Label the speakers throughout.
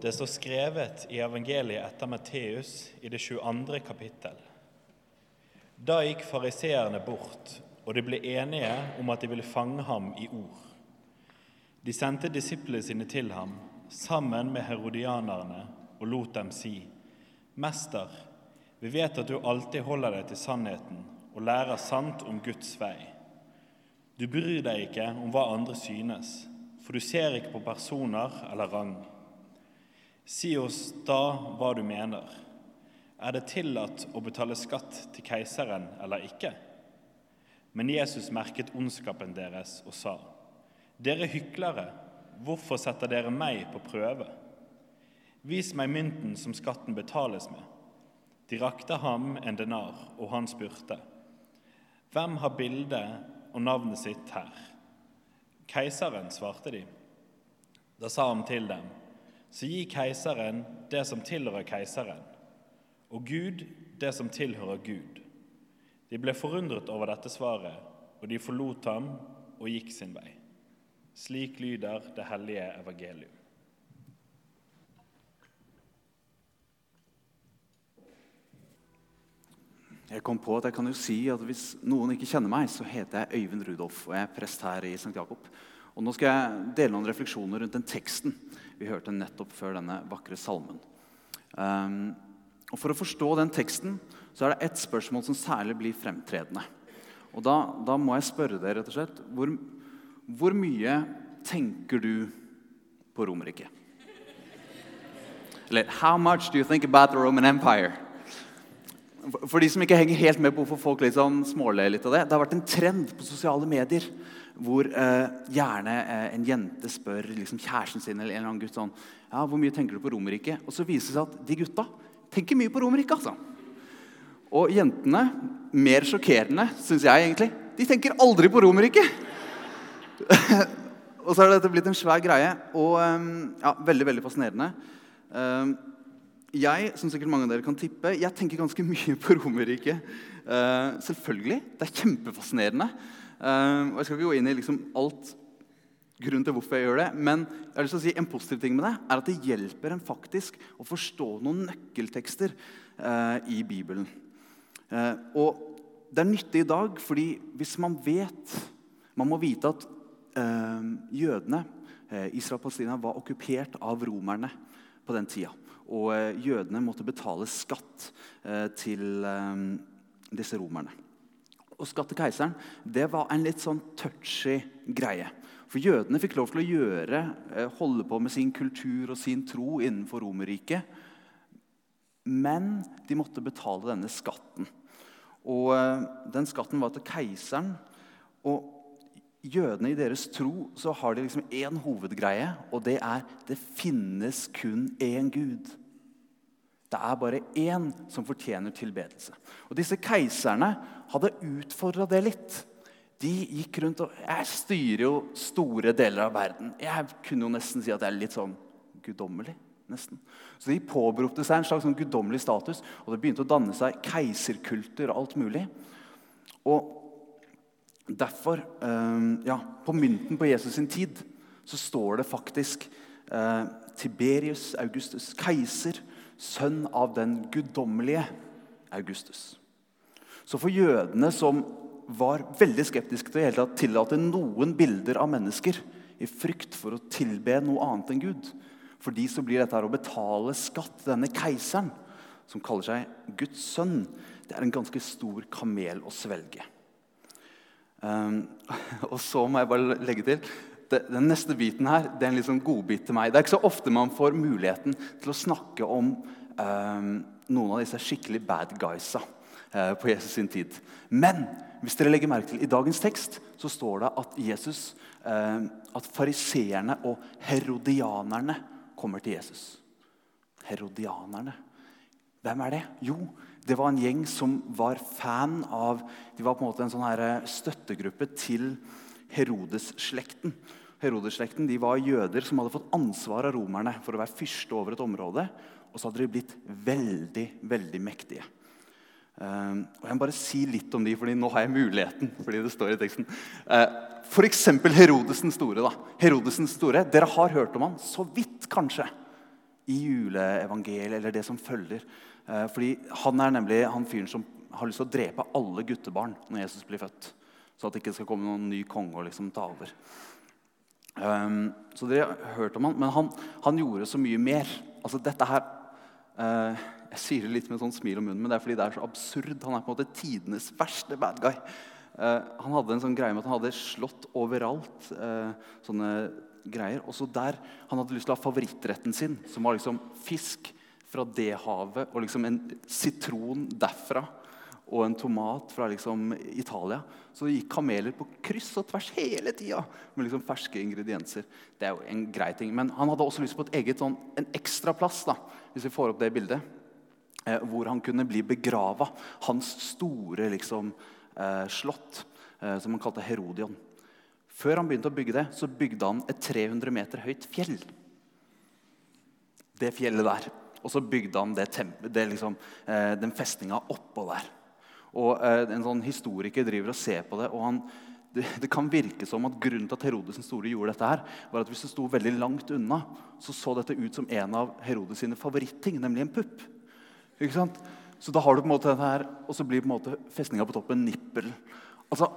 Speaker 1: Det står skrevet i evangeliet etter Matteus i det 22. kapittel. Da gikk fariseerne bort, og de ble enige om at de ville fange ham i ord. De sendte disiplene sine til ham sammen med herodianerne og lot dem si:" Mester, vi vet at du alltid holder deg til sannheten og lærer sant om Guds vei. Du bryr deg ikke om hva andre synes, for du ser ikke på personer eller rang. Si oss da hva du mener. Er det tillatt å betale skatt til keiseren eller ikke? Men Jesus merket ondskapen deres og sa, Dere hyklere, hvorfor setter dere meg på prøve? Vis meg mynten som skatten betales med. De rakte ham en denar, og han spurte, Hvem har bildet og navnet sitt her? Keiseren, svarte de. Da sa han til dem, Så gi keiseren det som tilhører keiseren, og Gud det som tilhører Gud. De ble forundret over dette svaret, og de forlot ham og gikk sin vei. Slik lyder det hellige evangelium.
Speaker 2: Jeg kom på at jeg kan jo si at Hvis noen ikke kjenner meg, så heter jeg Øyvind Rudolf. og jeg er prest her i St. Jakob. Og Nå skal jeg dele noen refleksjoner rundt den teksten vi hørte nettopp før denne vakre salmen. Um, og For å forstå den teksten så er det ett spørsmål som særlig blir fremtredende. Og Da, da må jeg spørre dere rett og slett hvor, hvor mye tenker du på Romerriket? Eller How much do you think about the Roman Empire? For de som ikke henger helt med på hvorfor folk liksom småler litt av det, det har vært en trend på sosiale medier hvor eh, gjerne eh, en jente spør liksom, kjæresten sin eller en eller annen gutt sånn ja, hvor mye tenker du på Romerike. Og så viser det seg at de gutta tenker mye på Romerike. Altså. Og jentene, mer sjokkerende, syns jeg egentlig, de tenker aldri på Romerike! og så har dette blitt en svær greie og eh, ja, veldig, veldig fascinerende. Um, jeg som sikkert mange av dere kan tippe, jeg tenker ganske mye på Romerriket. Uh, selvfølgelig. Det er kjempefascinerende. Uh, og Jeg skal ikke gå inn i liksom alt grunnen til hvorfor jeg gjør det, men jeg har lyst til å si en positiv ting med det er at det hjelper en faktisk å forstå noen nøkkeltekster uh, i Bibelen. og det er nyttig i dag, fordi hvis man vet Man må vite at jødene, Israel og Palestina, var okkupert av romerne på den tida. Og eh, jødene måtte betale skatt eh, til eh, disse romerne. Og skatt til keiseren det var en litt sånn touchy greie. For jødene fikk lov til å gjøre, holde på med sin kultur og sin tro innenfor Romerriket. Men de måtte betale denne skatten. Og den skatten var til keiseren. Og jødene i deres tro så har de liksom én hovedgreie, og det er det finnes kun én Gud. Det er bare én som fortjener tilbedelse. Og Disse keiserne hadde utfordra det litt. De gikk rundt og Jeg styrer jo store deler av verden. Jeg kunne jo nesten si at jeg er litt sånn guddommelig. nesten. Så de påberopte seg en slags sånn guddommelig status, og det begynte å danne seg keiserkulter og alt mulig. Og Derfor, eh, ja, på mynten på Jesus sin tid, så står det faktisk eh, Tiberius Augustus, keiser, sønn av den guddommelige Augustus. Så for jødene som var veldig skeptiske til å tillate noen bilder av mennesker i frykt for å tilbe noe annet enn Gud, for de så blir dette å betale skatt til denne keiseren, som kaller seg Guds sønn, det er en ganske stor kamel å svelge. Um, og så må jeg bare legge til det, Den neste biten her det er en liksom godbit til meg. Det er ikke så ofte man får muligheten til å snakke om um, noen av disse skikkelig bad guysa uh, på Jesus sin tid. Men hvis dere legger merke til i dagens tekst så står det at Jesus, uh, at fariseerne og herodianerne kommer til Jesus. Herodianerne. Hvem er det? Jo, det var en gjeng som var fan av De var på en måte en sånn eh, støttegruppe til Herodes-slekten. Herodes-slekten var jøder som hadde fått ansvar av romerne for å være fyrste over et område. Og så hadde de blitt veldig, veldig mektige. Uh, og Jeg må bare si litt om de, fordi nå har jeg muligheten. fordi det står i teksten. Uh, F.eks. Herodes den store. da. Herodes den store, Dere har hørt om han så vidt, kanskje. i juleevangeliet eller det som følger. Eh, fordi Han er nemlig han fyren som har lyst til å drepe alle guttebarn når Jesus blir født. Så at det ikke skal komme noen ny konge og liksom ta over. Um, så dere hørt om han, Men han, han gjorde så mye mer. Altså dette her uh, Jeg sier det litt med sånn smil om munnen, men det er fordi det er så absurd. Han er på en måte tidenes verste bad guy. Uh, han hadde en sånn greie med at han hadde slått overalt. Uh, sånne greier. Og så der han hadde lyst til å ha favorittretten sin, som var liksom fisk fra det havet og liksom en sitron derfra og en tomat fra liksom Italia. Så det gikk kameler på kryss og tvers hele tida med liksom ferske ingredienser. Det er jo en grei ting. Men han hadde også lyst på et eget, sånn, en ekstra plass, da, hvis vi får opp det bildet, eh, hvor han kunne bli begrava. Hans store liksom, eh, slott, eh, som han kalte Herodion. Før han begynte å bygge det, så bygde han et 300 meter høyt fjell. Det fjellet der. Og så bygde han det, det liksom, eh, den festninga oppå der. Og eh, En sånn historiker driver og ser på det. og han, det, det, kan virke som at Grunnen til at Herodes store gjorde dette, her, var at hvis du sto veldig langt unna, så så dette ut som en av Herodes sine favoritting, nemlig en pupp. Ikke sant? Så da har du på en måte dette her, og så blir på en måte festninga på toppen nippel. Altså,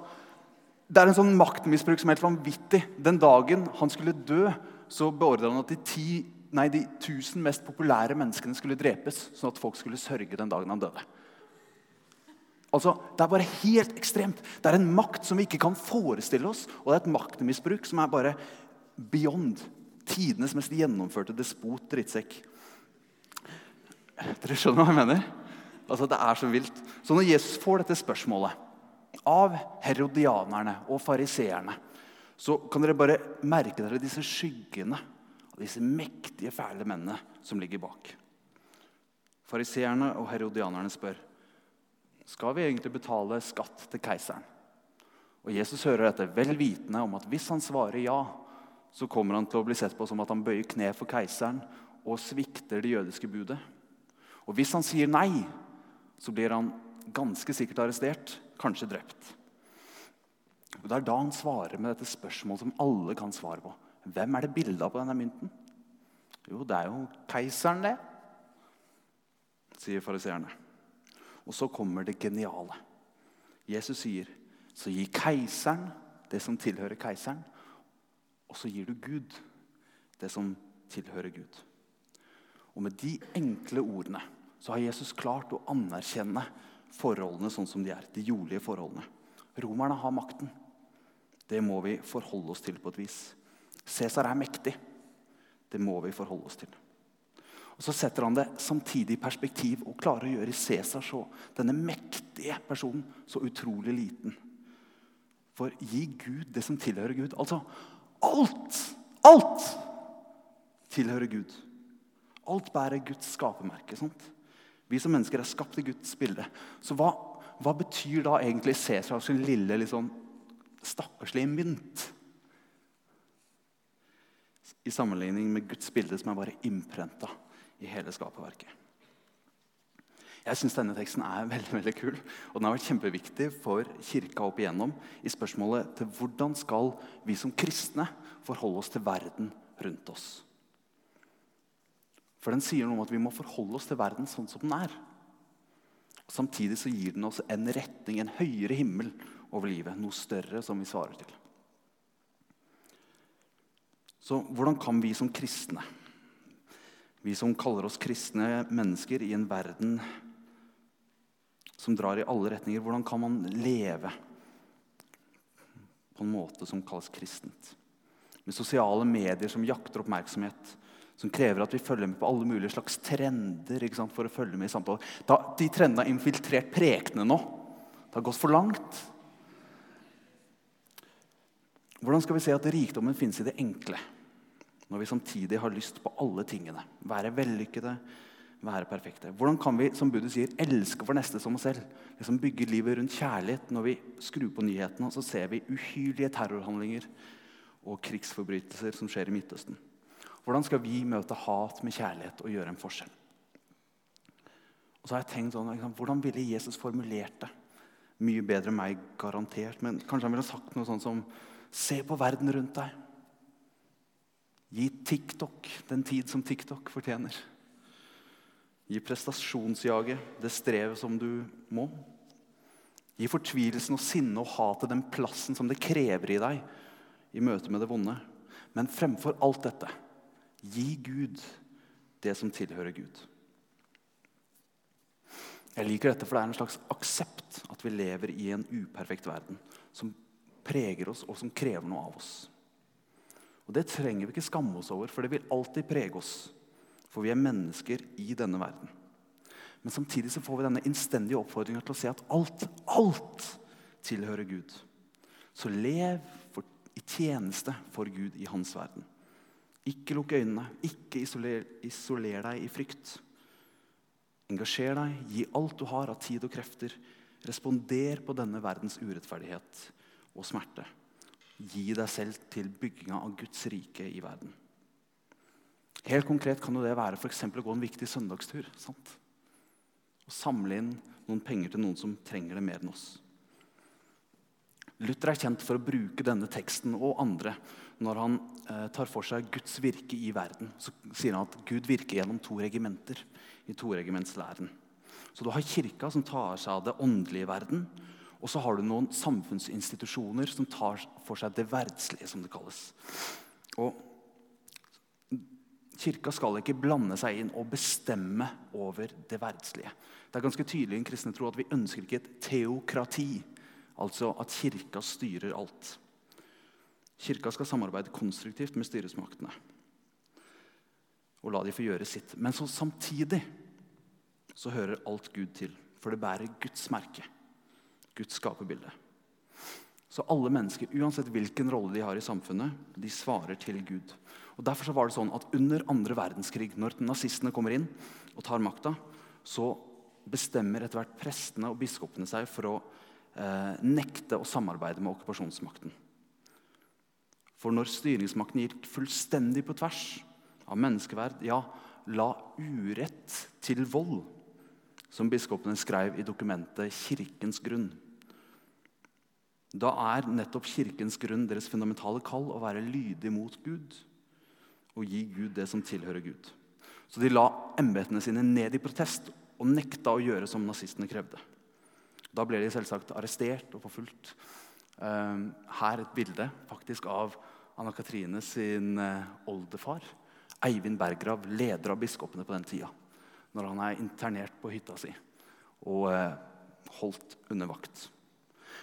Speaker 2: det er en sånn maktmisbruk som er helt vanvittig. Den dagen han skulle dø, så beordra han at de, ti, nei, de tusen mest populære menneskene skulle drepes, sånn at folk skulle sørge den dagen han døde. Altså, Det er bare helt ekstremt. Det er en makt som vi ikke kan forestille oss. Og det er et maktmisbruk som er bare beyond. Tidenes mest gjennomførte despot drittsekk. Dere skjønner hva jeg mener? Altså, Det er så vilt. Så når Jesus får dette spørsmålet av herodianerne og fariseerne, så kan dere bare merke dere disse skyggene av disse mektige, fæle mennene som ligger bak. Fariseerne og herodianerne spør skal vi egentlig betale skatt til keiseren. Og Jesus hører dette vel vitende om at hvis han svarer ja, så kommer han til å bli sett på som at han bøyer kne for keiseren og svikter det jødiske budet. Og hvis han sier nei, så blir han ganske sikkert arrestert kanskje drept. Og Det er da han svarer med dette spørsmålet som alle kan svare på. Hvem er det bilde av på denne mynten? Jo, det er jo keiseren, det, sier fariseerne. Og så kommer det geniale. Jesus sier, så gi keiseren det som tilhører keiseren, og så gir du Gud det som tilhører Gud. Og med de enkle ordene så har Jesus klart å anerkjenne forholdene sånn som de er. De jordlige forholdene. Romerne har makten. Det må vi forholde oss til på et vis. Cæsar er mektig. Det må vi forholde oss til. Og Så setter han det samtidig i perspektiv og klarer å gjøre Cæsar så denne mektige personen så utrolig liten. For gi Gud det som tilhører Gud. Altså alt! Alt tilhører Gud. Alt bærer Guds skapermerke. Vi som mennesker er skapt i Guds bilde. Så hva, hva betyr da egentlig Cæsars lille, liksom, stakkarslige mynt? I sammenligning med Guds bilde, som er bare innprenta i hele skaperverket. Jeg syns denne teksten er veldig veldig kul, og den har vært kjempeviktig for kirka opp igjennom i spørsmålet til hvordan skal vi som kristne forholde oss til verden rundt oss. For den sier noe om at vi må forholde oss til verden sånn som den er. Og samtidig så gir den oss en retning, en høyere himmel over livet. Noe større som vi svarer til. Så hvordan kan vi som kristne, vi som kaller oss kristne mennesker i en verden som drar i alle retninger, hvordan kan man leve på en måte som kalles kristent? Med sosiale medier som jakter oppmerksomhet, som krever at vi følger med på alle mulige slags trender sant, for å følge med i samtalen. Da, de trendene har infiltrert prekene nå. Det har gått for langt. Hvordan skal vi se at rikdommen finnes i det enkle, når vi samtidig har lyst på alle tingene? Være vellykkede, være perfekte. Hvordan kan vi som Buddha sier, elske vår neste som oss selv? Liksom bygge livet rundt kjærlighet når vi skrur på nyhetene så ser vi uhyrlige terrorhandlinger og krigsforbrytelser som skjer i Midtøsten. Hvordan skal vi møte hat med kjærlighet og gjøre en forskjell? Og så har jeg tenkt sånn, liksom, Hvordan ville Jesus formulert det? Mye bedre enn meg, garantert. Men kanskje han ville sagt noe sånn som Se på verden rundt deg. Gi TikTok den tid som TikTok fortjener. Gi prestasjonsjaget det strevet som du må. Gi fortvilelsen og sinnet og hatet den plassen som det krever i deg i møte med det vonde. Men fremfor alt dette, gi Gud det som tilhører Gud. Jeg liker dette, for det er en slags aksept at vi lever i en uperfekt verden som preger oss, og som krever noe av oss. Og Det trenger vi ikke skamme oss over, for det vil alltid prege oss. For vi er mennesker i denne verden. Men samtidig så får vi denne innstendige oppfordringa til å se at alt, alt tilhører Gud. Så lev for, i tjeneste for Gud i hans verden. Ikke lukk øynene, ikke isoler, isoler deg i frykt. Engasjer deg, gi alt du har av tid og krefter. Responder på denne verdens urettferdighet og smerte. Gi deg selv til bygginga av Guds rike i verden. Helt konkret kan det være for å gå en viktig søndagstur. sant? Og samle inn noen penger til noen som trenger det mer enn oss. Luther er kjent for å bruke denne teksten og andre når han eh, tar for seg Guds virke i verden. Så sier han at Gud virker gjennom to regimenter i toregimentslæren. Så du har kirka, som tar seg av det åndelige verden. Og så har du noen samfunnsinstitusjoner som tar for seg det verdslige, som det kalles. Og Kirka skal ikke blande seg inn og bestemme over det verdslige. Det er ganske tydelig i en kristne tro at vi ønsker ikke et teokrati, altså at Kirka styrer alt. Kirka skal samarbeide konstruktivt med styresmaktene og la de få gjøre sitt. Men så samtidig så hører alt Gud til, for det bærer Guds merke. Guds skaperbilde. Så alle mennesker, uansett hvilken rolle de har i samfunnet, de svarer til Gud. Og Derfor så var det sånn at under andre verdenskrig, når nazistene kommer inn og tar makta, så bestemmer etter hvert prestene og biskopene seg for å eh, nekte å samarbeide med okkupasjonsmakten. For når styringsmakten gikk fullstendig på tvers av menneskeverd, ja, la urett til vold, som biskopene skrev i dokumentet 'Kirkens grunn'. Da er nettopp Kirkens grunn deres fundamentale kall å være lydig mot Gud og gi Gud det som tilhører Gud. Så de la embetene sine ned i protest og nekta å gjøre som nazistene krevde. Da ble de selvsagt arrestert og forfulgt. Ehm, her et bilde faktisk av Anna Katrine sin eh, oldefar. Eivind Berggrav, leder av biskopene på den tida når han er internert på hytta si og eh, holdt under vakt.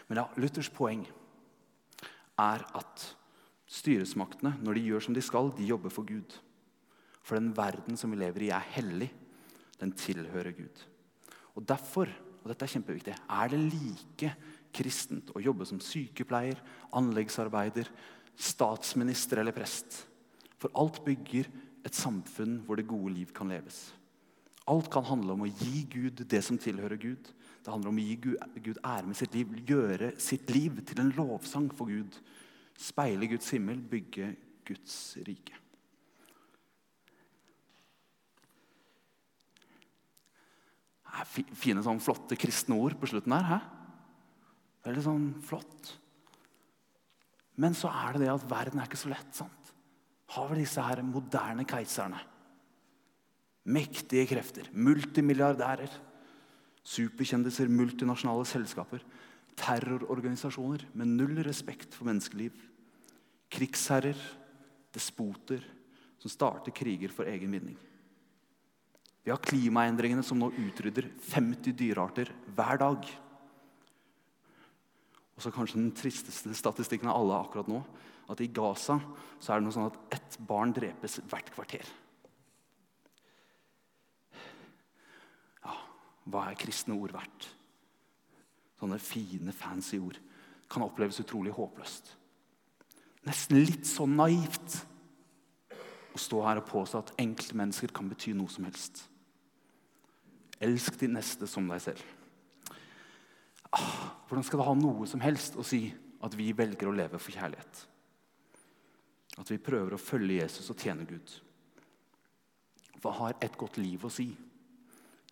Speaker 2: Men ja, Luthers poeng er at styresmaktene, når de gjør som de skal, de jobber for Gud. For den verden som vi lever i, er hellig. Den tilhører Gud. Og Derfor og dette er kjempeviktig, er det like kristent å jobbe som sykepleier, anleggsarbeider, statsminister eller prest. For alt bygger et samfunn hvor det gode liv kan leves. Alt kan handle om å gi Gud det som tilhører Gud. Det handler om å gi Gud ære med sitt liv, gjøre sitt liv til en lovsang for Gud. Speile Guds himmel, bygge Guds rike. Fine, sånn flotte kristne ord på slutten her. Veldig sånn flott. Men så er det det at verden er ikke så lett. sant? Har vi disse her moderne keiserne Mektige krefter, multimilliardærer, superkjendiser, multinasjonale selskaper, terrororganisasjoner med null respekt for menneskeliv, krigsherrer, despoter som starter kriger for egen vinning. Vi har klimaendringene som nå utrydder 50 dyrearter hver dag. Og så kanskje den tristeste statistikken av alle akkurat nå, at i Gaza så er det noe sånn at ett barn drepes hvert kvarter. Hva er kristne ord verdt? Sånne fine, fancy ord kan oppleves utrolig håpløst. Nesten litt så naivt å stå her og påstå at enkeltmennesker kan bety noe som helst. Elsk de neste som deg selv. Ah, hvordan skal det ha noe som helst å si at vi velger å leve for kjærlighet? At vi prøver å følge Jesus og tjene Gud? Hva har et godt liv å si?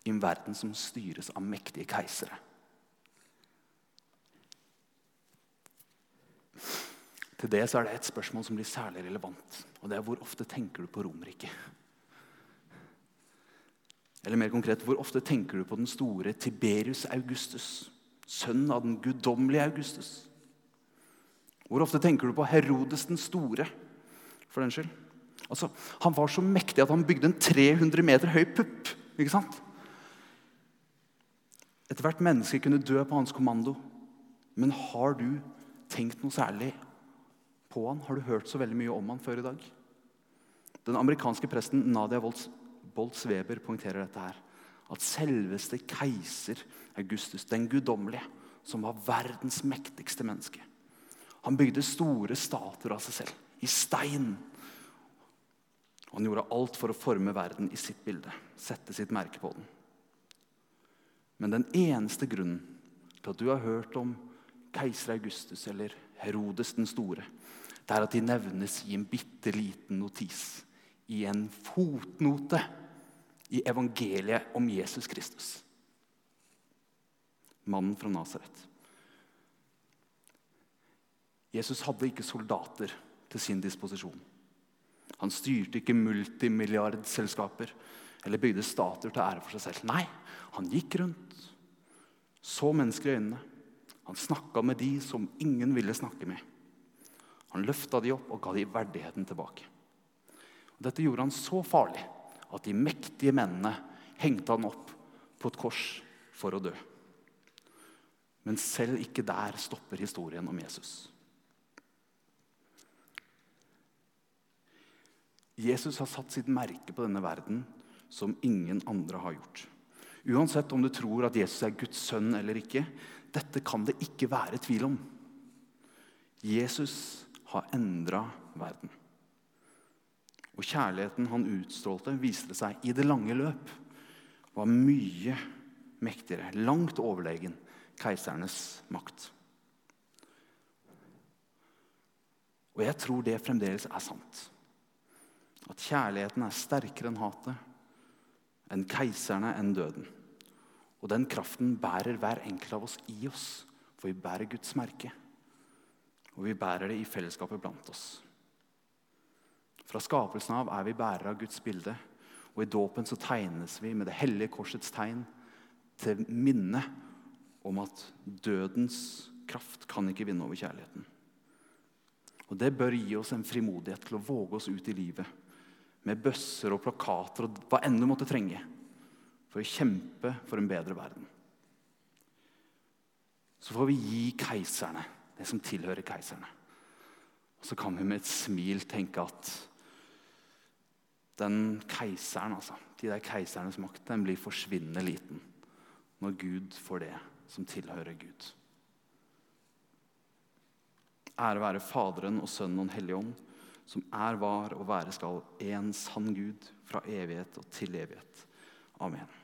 Speaker 2: I en verden som styres av mektige keisere. Til det så er det et spørsmål som blir særlig relevant. Og det er hvor ofte tenker du på Romerriket? Eller mer konkret, hvor ofte tenker du på den store Tiberius Augustus? Sønnen av den guddommelige Augustus? Hvor ofte tenker du på Herodes den store? For den skyld. Altså, Han var så mektig at han bygde en 300 meter høy pupp. ikke sant? Ethvert menneske kunne dø på hans kommando. Men har du tenkt noe særlig på han? Har du hørt så veldig mye om han før i dag? Den amerikanske presten Nadia Boltz-Weber poengterer dette her. At selveste keiser Augustus, den guddommelige, som var verdens mektigste menneske Han bygde store statuer av seg selv, i stein. Og han gjorde alt for å forme verden i sitt bilde, sette sitt merke på den. Men den eneste grunnen til at du har hørt om keiser Augustus eller Herodes den store, det er at de nevnes i en bitte liten notis. I en fotnote i evangeliet om Jesus Kristus. Mannen fra Nasaret. Jesus hadde ikke soldater til sin disposisjon. Han styrte ikke multimilliardselskaper eller bygde statuer til ære for seg selv. Nei, han gikk rundt, så mennesker i øynene. Han snakka med de som ingen ville snakke med. Han løfta de opp og ga de verdigheten tilbake. Dette gjorde han så farlig at de mektige mennene hengte han opp på et kors for å dø. Men selv ikke der stopper historien om Jesus. Jesus har satt sitt merke på denne verden som ingen andre har gjort. Uansett om du tror at Jesus er Guds sønn eller ikke, dette kan det ikke være tvil om. Jesus har endra verden. Og kjærligheten han utstrålte, viste seg i det lange løp var mye mektigere, langt overlegen keisernes makt. Og jeg tror det fremdeles er sant. At kjærligheten er sterkere enn hatet, enn keiserne, enn døden. Og den kraften bærer hver enkelt av oss i oss, for vi bærer Guds merke. Og vi bærer det i fellesskapet blant oss. Fra skapelsen av er vi bærere av Guds bilde. Og i dåpen så tegnes vi med det hellige korsets tegn til minne om at dødens kraft kan ikke vinne over kjærligheten. Og Det bør gi oss en frimodighet til å våge oss ut i livet med bøsser og plakater og hva enn du måtte trenge for å kjempe for en bedre verden. Så får vi gi keiserne det som tilhører keiserne. Og så kan vi med et smil tenke at den keiseren, altså, de der keisernes makt, den blir forsvinnende liten når Gud får det som tilhører Gud. Ære være Faderen og Sønnen og Den hellige ånd, som er, var og være skal, en sann Gud fra evighet og til evighet. Amen.